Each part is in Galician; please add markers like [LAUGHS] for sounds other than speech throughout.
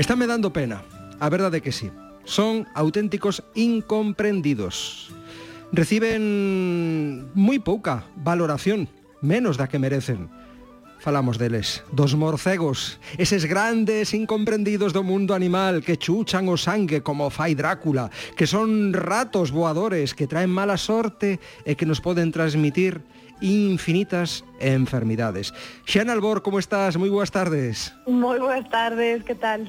Estáme dando pena, a verdade que sí. Son auténticos incomprendidos. Reciben moi pouca valoración, menos da que merecen. Falamos deles, dos morcegos, eses grandes incomprendidos do mundo animal que chuchan o sangue como fai Drácula, que son ratos voadores que traen mala sorte e que nos poden transmitir infinitas enfermidades. Xana Albor, como estás? Moi boas tardes. Moi boas tardes, que tal?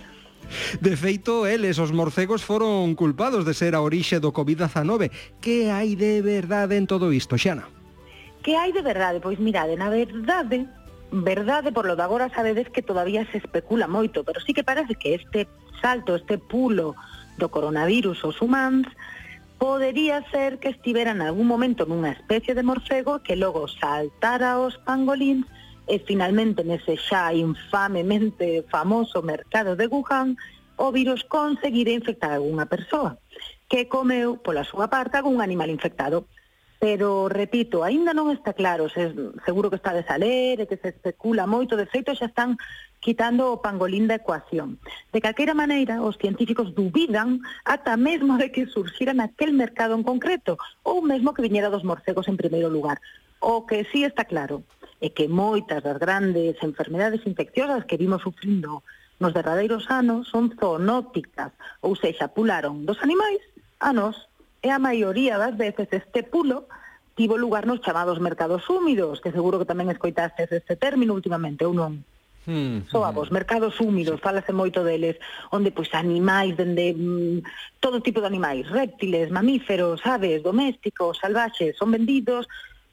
De feito, eles, os morcegos, foron culpados de ser a orixe do Covid-19. Que hai de verdade en todo isto, Xana? Que hai de verdade? Pois mirade, na verdade, verdade, por lo de agora sabedes que todavía se especula moito, pero sí que parece que este salto, este pulo do coronavirus aos humanos, podería ser que estivera en algún momento nunha especie de morcego que logo saltara aos pangolins e finalmente nese xa infamemente famoso mercado de Wuhan, o virus conseguira infectar a algunha persoa, que comeu, pola súa parte, algún animal infectado. Pero, repito, aínda non está claro, se, seguro que está de saler e que se especula moito, de feito xa están quitando o pangolín da ecuación. De calquera maneira, os científicos dubidan ata mesmo de que surxira naquel mercado en concreto, ou mesmo que viñera dos morcegos en primeiro lugar. O que sí está claro, e que moitas das grandes enfermedades infecciosas que vimos sufrindo nos derradeiros anos son zoonóticas, ou seja, pularon dos animais a nos, e a maioría das veces este pulo tivo lugar nos chamados mercados húmidos, que seguro que tamén escoitastes este término últimamente, ou non? Hmm, Soabos, hmm. mercados húmidos, falase moito deles, onde pois animais, dende mm, todo tipo de animais, réptiles, mamíferos, aves, domésticos, salvaxes, son vendidos,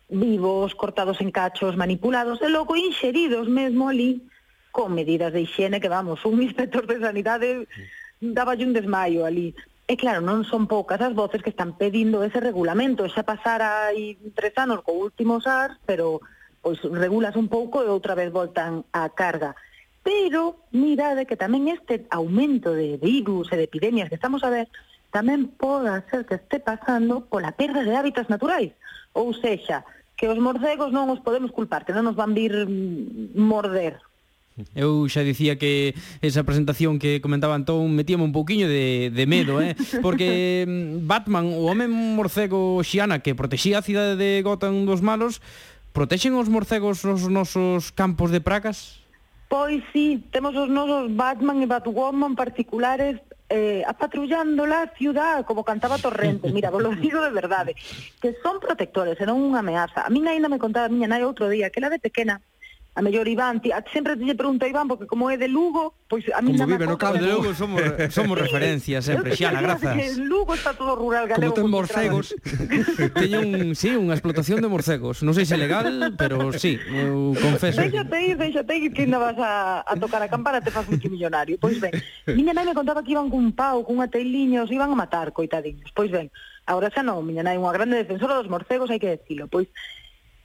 vivos, cortados en cachos, manipulados, e logo inxeridos mesmo ali con medidas de higiene que, vamos, un inspector de sanidade daballe un desmaio ali. E claro, non son poucas as voces que están pedindo ese regulamento. Xa pasara aí tres anos co último SAR, pero pois regulas un pouco e outra vez voltan á carga. Pero mirade que tamén este aumento de virus e de epidemias que estamos a ver tamén poda ser que este pasando pola perda de hábitats naturais. Ou sexa, que os morcegos non os podemos culpar, que non nos van vir mm, morder. Eu xa dicía que esa presentación que comentaba Antón metíame un pouquiño de, de medo, eh? [LAUGHS] porque mm, Batman, o home morcego xiana que protexía a cidade de Gotham dos malos, protexen os morcegos nos nosos campos de pragas? Pois sí, temos os nosos Batman e Batwoman particulares eh, patrullando la ciudad como cantaba Torrente, mira, vos lo [LAUGHS] digo de verdade, que son protectores, e non unha ameaza. A mí ainda me contaba a miña nai outro día que la de pequena a mellor Iván, ti, sempre te pregunto a Iván porque como é de Lugo, pois a mí Como vive no campo de Lugo somos [LAUGHS] somos referencia sempre, xa, na grazas. En Lugo está todo rural galego. Como ten morcegos. [LAUGHS] teño un, sí, unha explotación de morcegos. Non sei se é legal, pero sí, eu confeso. Déxate ir, déxate ir que ainda vas a, a tocar a campana te faz multimillonario. Pois ben, miña nai me contaba que iban cun pau, cunha teiliña, iban a matar, coitadiños. Pois ben, agora xa non, miña nai unha grande defensora dos morcegos, hai que decilo. Pois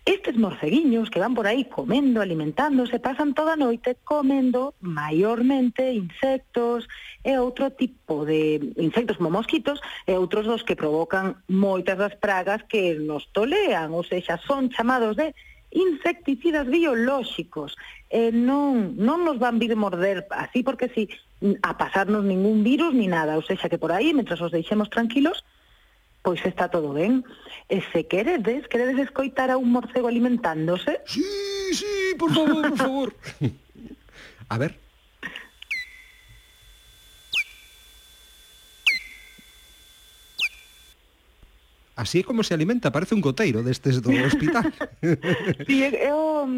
Estes morceguiños que van por aí comendo, alimentándose, pasan toda a noite comendo maiormente insectos e outro tipo de insectos como mosquitos e outros dos que provocan moitas das pragas que nos tolean, ou seja, son chamados de insecticidas biolóxicos. E non, non nos van vir morder así porque si a pasarnos ningún virus ni nada, ou seja, que por aí, mentras os deixemos tranquilos, pois está todo ben. E se queredes, queredes escoitar a un morcego alimentándose? Sí, sí, por favor, por favor. [LAUGHS] a ver. Así é como se alimenta, parece un goteiro destes do hospital. [LAUGHS] sí, eu,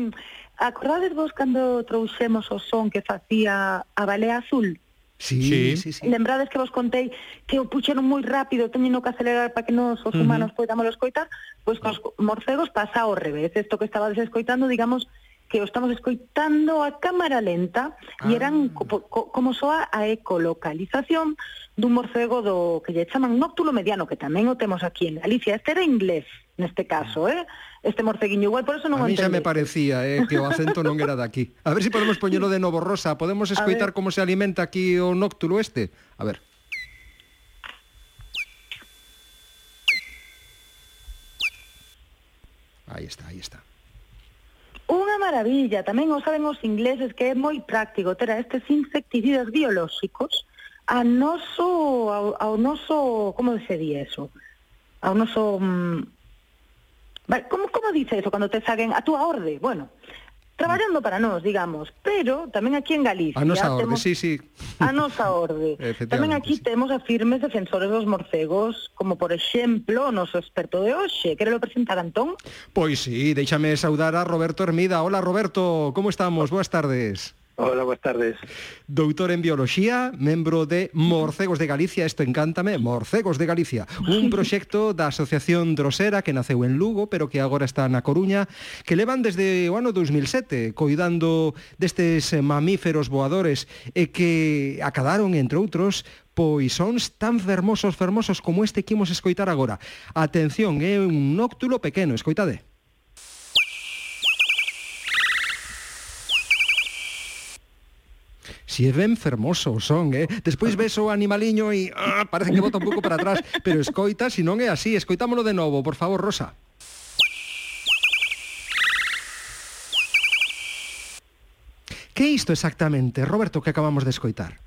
acordades vos cando trouxemos o son que facía a balea azul? Sí, sí. sí, sí. Lembrades que vos contei que o puxeron moi rápido, teñeno que acelerar para que nos os humanos uh -huh. podamos escoitar, pois pues, cos morcegos pasa ao revés. Isto que estabades escoitando, digamos, que o estamos escoitando a cámara lenta ah. e eran co, co, como soa a ecolocalización dun morcego do que lle chaman nóctulo mediano, que tamén o temos aquí en Galicia. Este era inglés, neste caso, eh? Este morceguiño igual, por eso non a mí xa me parecía eh, que o acento non era daqui. A ver se si podemos poñelo de novo, Rosa. Podemos [LAUGHS] escoitar como se alimenta aquí o nóctulo este? A ver. Ahí está, ahí está unha maravilla, tamén o saben os ingleses que é moi práctico ter a estes insecticidas biolóxicos a noso, ao, ao noso, como se di eso? Ao noso... Mmm, como, como dice eso, cando te saquen a túa orde? Bueno, traballando para nós, digamos, pero tamén aquí en Galicia... A nosa orde, temos, sí, sí. A nosa orde. [LAUGHS] tamén aquí sí. temos a firmes defensores dos morcegos, como por exemplo o noso experto de hoxe. Querelo presentar, Antón? Pois sí, déixame saudar a Roberto Hermida. Hola, Roberto, como estamos? Boas tardes. Hola, boas tardes. Doutor en Bioloxía, membro de Morcegos de Galicia, isto encántame, Morcegos de Galicia, un [LAUGHS] proxecto da Asociación Drosera que naceu en Lugo, pero que agora está na Coruña, que levan desde o ano 2007 coidando destes mamíferos voadores e que acadaron, entre outros, pois sons tan fermosos, fermosos como este que imos escoitar agora. Atención, é un nóctulo pequeno, escoitade. Si é ben fermoso o son, eh? Despois [LAUGHS] ves o animaliño e ah, parece que bota un pouco para atrás, pero escoita, si non é así, escoitámolo de novo, por favor, Rosa. Que é isto exactamente, Roberto, que acabamos de escoitar?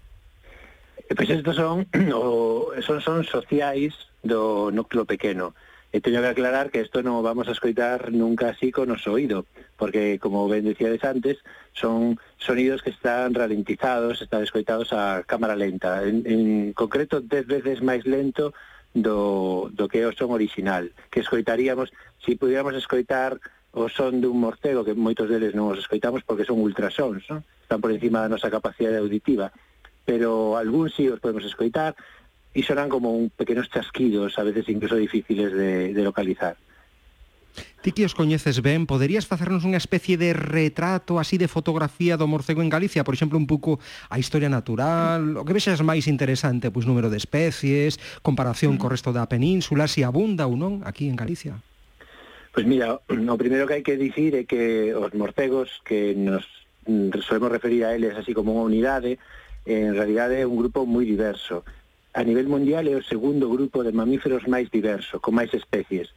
Eh, pois pues estos son [CLEARS THROAT] o, son son sociais do núcleo pequeno. E teño que aclarar que isto non vamos a escoitar nunca así con os oído, porque, como ben decíades antes, son sonidos que están ralentizados, están escoitados a cámara lenta, en, en concreto 10 veces máis lento do, do que é o son original, que escoitaríamos, se si pudiéramos escoitar o son dun morcego, que moitos deles non os escoitamos porque son ultrasons, non? están por encima da nosa capacidade auditiva, pero algúns si sí os podemos escoitar, y sonan como un, pequenos chasquidos, a veces incluso difíciles de, de localizar. Ti que os coñeces ben, poderías facernos unha especie de retrato así de fotografía do morcego en Galicia? Por exemplo, un pouco a historia natural, o que vexas máis interesante, pois número de especies, comparación mm. co resto da península, se si abunda ou non aquí en Galicia? Pois mira, o primeiro que hai que dicir é que os morcegos que nos solemos referir a eles así como unha unidade, en realidad é un grupo moi diverso. A nivel mundial é o segundo grupo de mamíferos máis diverso, con máis especies.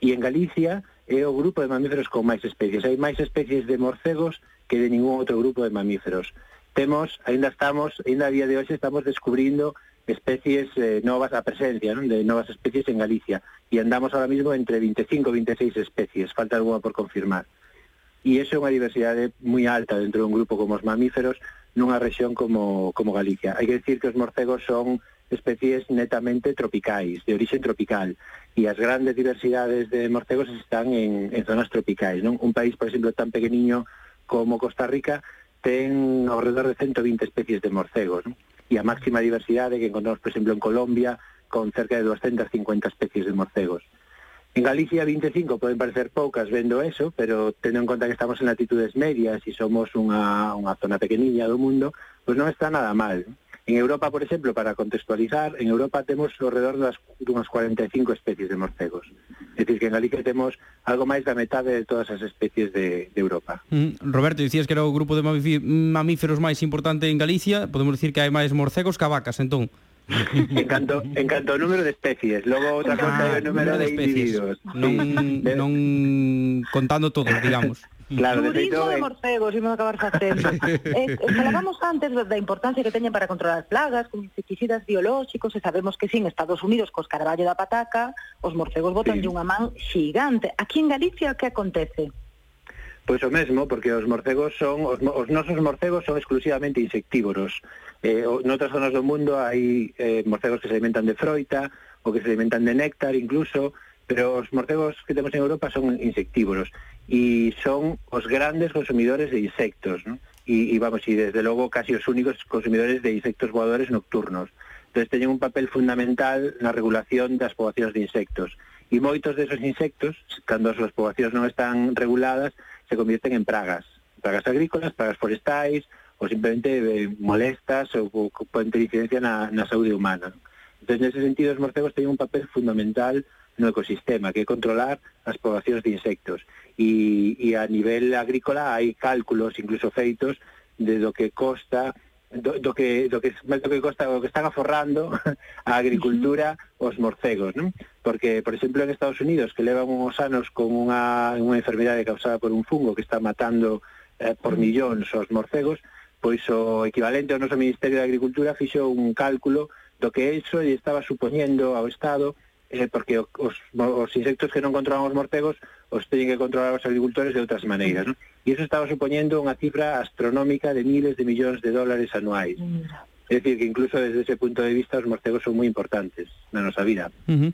E en Galicia é o grupo de mamíferos con máis especies. Hai máis especies de morcegos que de ningún outro grupo de mamíferos. Temos, ainda estamos, ainda a día de hoxe estamos descubrindo especies eh, novas, a presencia non? de novas especies en Galicia. E andamos ahora mismo entre 25 e 26 especies, falta alguna por confirmar. E iso é unha diversidade moi alta dentro dun grupo como os mamíferos nunha rexión como, como Galicia. Hai que decir que os morcegos son especies netamente tropicais, de orixe tropical, e as grandes diversidades de morcegos están en, en zonas tropicais. Non? Un país, por exemplo, tan pequeniño como Costa Rica ten ao redor de 120 especies de morcegos, non? e a máxima diversidade que encontramos, por exemplo, en Colombia, con cerca de 250 especies de morcegos. En Galicia 25 poden parecer poucas vendo eso, pero tendo en conta que estamos en latitudes medias e somos unha, unha zona pequeniña do mundo, pois pues non está nada mal. En Europa, por exemplo, para contextualizar, en Europa temos alrededor de das, 45 especies de morcegos. É dicir, que en Galicia temos algo máis da metade de todas as especies de, de Europa. Mm, Roberto, dicías que era o grupo de mamíferos máis importante en Galicia. Podemos dicir que hai máis morcegos que vacas, entón. [LAUGHS] en canto, en canto ao número de especies Logo outra ah, cosa é o número, número de, de individuos non, [LAUGHS] sí. non contando todos, digamos Claro, Turismo eh, de, [LAUGHS] eh, eh, de morcegos, imos acabar facendo. eh, falábamos antes da importancia que teñen para controlar plagas, con insecticidas biolóxicos, e sabemos que sin sí, Estados Unidos, cos carballo da pataca, os morcegos botan sí. unha man xigante. Aquí en Galicia, que acontece? Pois o mesmo, porque os morcegos son os, os nosos morcegos son exclusivamente insectívoros. Eh, noutras zonas do mundo hai eh, morcegos que se alimentan de froita, ou que se alimentan de néctar incluso, pero os morcegos que temos en Europa son insectívoros e son os grandes consumidores de insectos, ¿no? e, e vamos, e desde logo casi os únicos consumidores de insectos voadores nocturnos. Entón, teñen un papel fundamental na regulación das poboacións de insectos. E moitos desos insectos, cando as súas poboacións non están reguladas, se convierten en pragas. Pragas agrícolas, pragas forestais, ou simplemente eh, molestas ou, ou poden ter incidencia na, na saúde humana. Entón, nese sentido, os morcegos teñen un papel fundamental no ecosistema, que é controlar as poboacións de insectos. E, e a nivel agrícola hai cálculos incluso feitos de do que costa do, do que do que do que costa o que están aforrando [LAUGHS] a agricultura uh -huh. os morcegos, non? Porque, por exemplo, en Estados Unidos, que levan uns anos con unha unha enfermidade causada por un fungo que está matando eh, por millóns os morcegos, pois o equivalente ao noso Ministerio de Agricultura fixou un cálculo do que eso lle estaba supoñendo ao Estado eh, porque os, os insectos que non controlamos morcegos os teñen que controlar os agricultores de outras maneiras, non? E iso estaba supoñendo unha cifra astronómica de miles de millóns de dólares anuais. Mm. É dicir, que incluso desde ese punto de vista os morcegos son moi importantes na nosa vida. Uh -huh.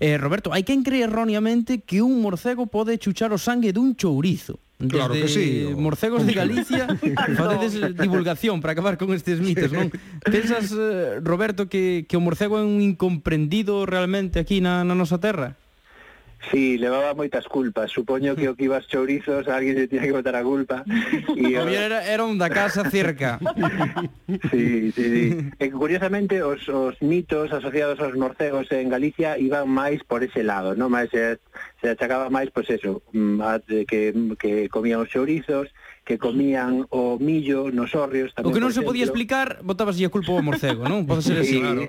eh, Roberto, hai quen cree erróneamente que un morcego pode chuchar o sangue dun chourizo desde claro que sí, o... Morcegos de Galicia [LAUGHS] ah, facedes divulgación para acabar con estes mitos, non? Pensas, eh, Roberto, que, que o morcego é un incomprendido realmente aquí na, na nosa terra? Sí, levaba moitas culpas. Supoño que o que ibas chourizos, alguén lle tiña que botar a culpa. [LAUGHS] E o era, era un da casa cerca. [LAUGHS] sí, sí, sí. E curiosamente os, os mitos asociados aos morcegos en Galicia iban máis por ese lado, non máis se, se achacaba máis pois pues eso, mm, que que comían os chourizos que comían o millo nos hórreos tamén. O que non se podía explicar, botabas a culpa ao morcego, non? Pode ser así, claro.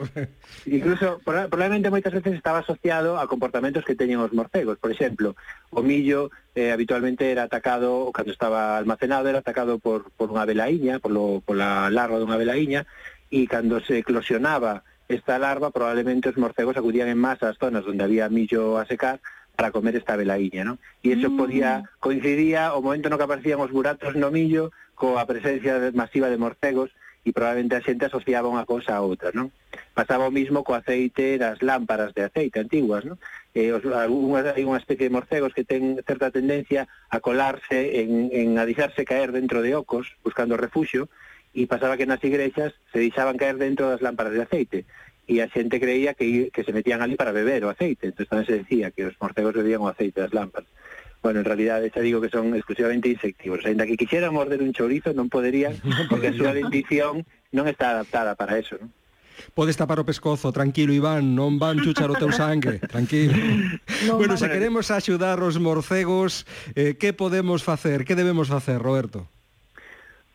Incluso probablemente moitas veces estaba asociado a comportamentos que teñen os morcegos, por exemplo, o millo eh, habitualmente era atacado, cando estaba almacenado, era atacado por, por unha velaíña, por, lo, por la larva dunha velaíña, e cando se eclosionaba esta larva, probablemente os morcegos acudían en masa ás zonas onde había millo a secar para comer esta velaíña, non? E iso mm. podía coincidía o momento no que aparecían os buratos no millo coa presencia masiva de morcegos e probablemente a xente asociaba unha cousa a outra, non? Pasaba o mismo co aceite das lámparas de aceite antiguas, non? Eh, os, algunhas, hai unha especie de morcegos que ten certa tendencia a colarse, en, en a deixarse caer dentro de ocos, buscando refuxio, e pasaba que nas igrexas se deixaban caer dentro das lámparas de aceite e a xente creía que, que se metían ali para beber o aceite, entón tamén se decía que os morcegos bebían o aceite das lámparas. Bueno, en realidad, xa digo que son exclusivamente insectívoros. Ainda que quixeran morder un chorizo, non poderían, porque a súa dentición non está adaptada para eso, non? Podes tapar o pescozo, tranquilo, Iván, non van chuchar o teu sangue, tranquilo. [LAUGHS] No, bueno, se queremos axudar os morcegos, eh, que podemos facer? Que debemos facer, Roberto?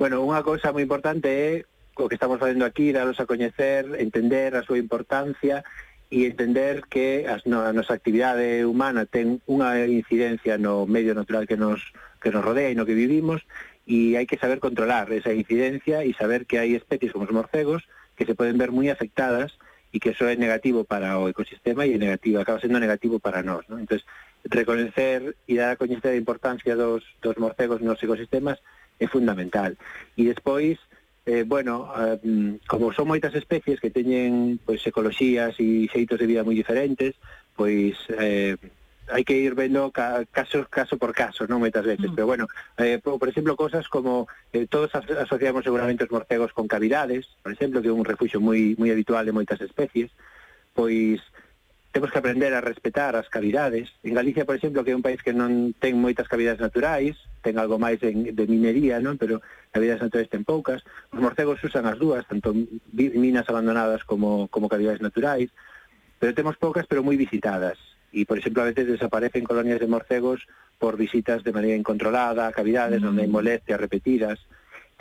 Bueno, unha cousa moi importante é o que estamos facendo aquí, daros a coñecer, entender a súa importancia e entender que as, no, a nosa actividade humana ten unha incidencia no medio natural que nos, que nos rodea e no que vivimos e hai que saber controlar esa incidencia e saber que hai especies como os morcegos que se poden ver moi afectadas e que eso é negativo para o ecosistema e é negativo, acaba sendo negativo para nós. ¿no? Entonces, reconocer e dar a coñecer a importancia dos, dos morcegos nos ecosistemas é fundamental. E despois, eh, bueno, eh, como son moitas especies que teñen pois ecoloxías e xeitos de vida moi diferentes, pois eh, hai que ir vendo ca, caso caso por caso, non moitas veces, mm. pero bueno, eh, por, por exemplo, cosas como eh, todos asociamos seguramente os morcegos con cavidades, por exemplo, que é un refugio moi moi habitual de moitas especies, pois temos que aprender a respetar as cavidades. En Galicia, por exemplo, que é un país que non ten moitas cavidades naturais, ten algo máis en, de minería, non? pero cavidades naturais ten poucas. Os morcegos usan as dúas, tanto minas abandonadas como, como cavidades naturais, pero temos poucas, pero moi visitadas. E, por exemplo, a veces desaparecen colonias de morcegos por visitas de maneira incontrolada, a cavidades mm. onde hai molestias repetidas.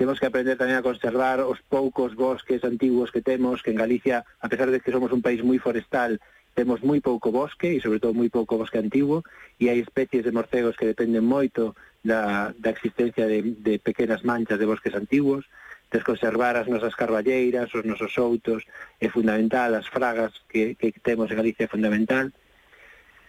Temos que aprender tamén a conservar os poucos bosques antigos que temos, que en Galicia, a pesar de que somos un país moi forestal, Temos moi pouco bosque e sobre todo moi pouco bosque antigo e hai especies de morcegos que dependen moito da, da existencia de, de pequenas manchas de bosques antiguos, desconservar as nosas carballeiras, os nosos outos, é fundamental, as fragas que, que temos en Galicia é fundamental,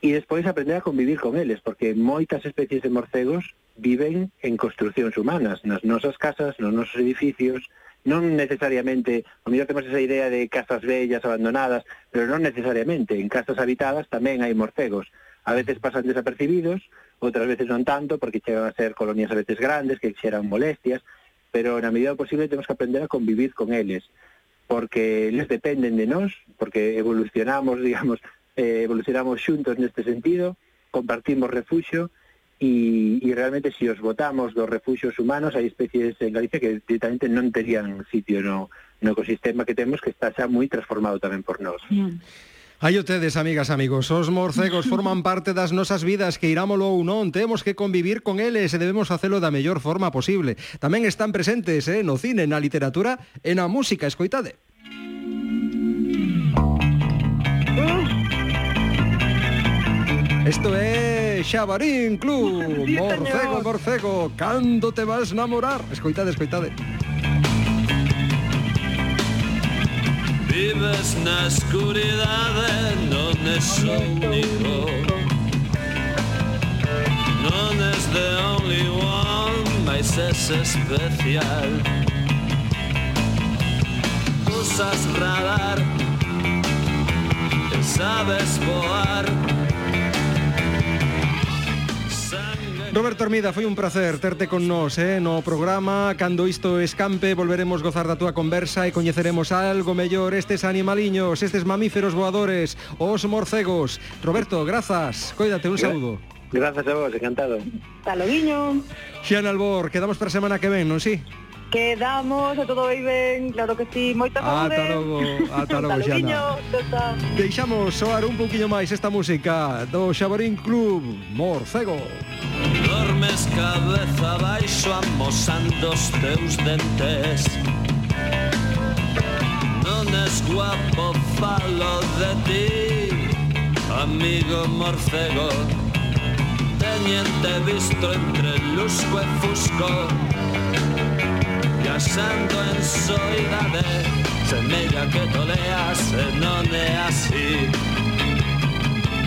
e despois aprender a convivir con eles, porque moitas especies de morcegos viven en construcións humanas, nas nosas casas, nos nosos edificios, non necesariamente, o mellor temos esa idea de casas bellas abandonadas, pero non necesariamente, en casas habitadas tamén hai morcegos. A veces pasan desapercibidos, outras veces non tanto, porque chegan a ser colonias a veces grandes, que xeran molestias, pero na medida do posible temos que aprender a convivir con eles, porque eles dependen de nós, porque evolucionamos, [LAUGHS] digamos, eh, evolucionamos xuntos neste sentido, compartimos refuxo, e, e realmente se os votamos dos refugios humanos hai especies en Galicia que directamente non terían sitio no, no ecosistema que temos que está xa moi transformado tamén por nós. Aí Hai ustedes, amigas, amigos, os morcegos [LAUGHS] forman parte das nosas vidas, que irámolo ou non, temos que convivir con eles e debemos facelo da mellor forma posible. Tamén están presentes eh, no cine, na literatura e na música, escoitade. Isto é Xabarín Club. Morcego, morcego, cando te vas namorar? Escoitade, escoitade. Vives na escuridade, non es único Non es the only one, mas es especial Usas radar, sabes voar Roberto Hermida, foi un placer terte con nós eh, no programa Cando isto escampe volveremos gozar da túa conversa e coñeceremos algo mellor estes animaliños, estes mamíferos voadores, os morcegos Roberto, grazas, coídate, un saludo. Grazas a vos, encantado Hasta logo, Xian Albor, quedamos para semana que ven, non si? Sí? Quedamos a todo aí ben, claro que sí, moita saúde. Ata logo, ata logo, [LAUGHS] Xana. Deixamos soar un pouquiño máis esta música do Xabarín Club Morcego. Dormes cabeza baixo amosando os teus dentes Non es guapo falo de ti Amigo morcego Teñente visto entre lusco e fusco casando en soidade Semella que toleas e non é así.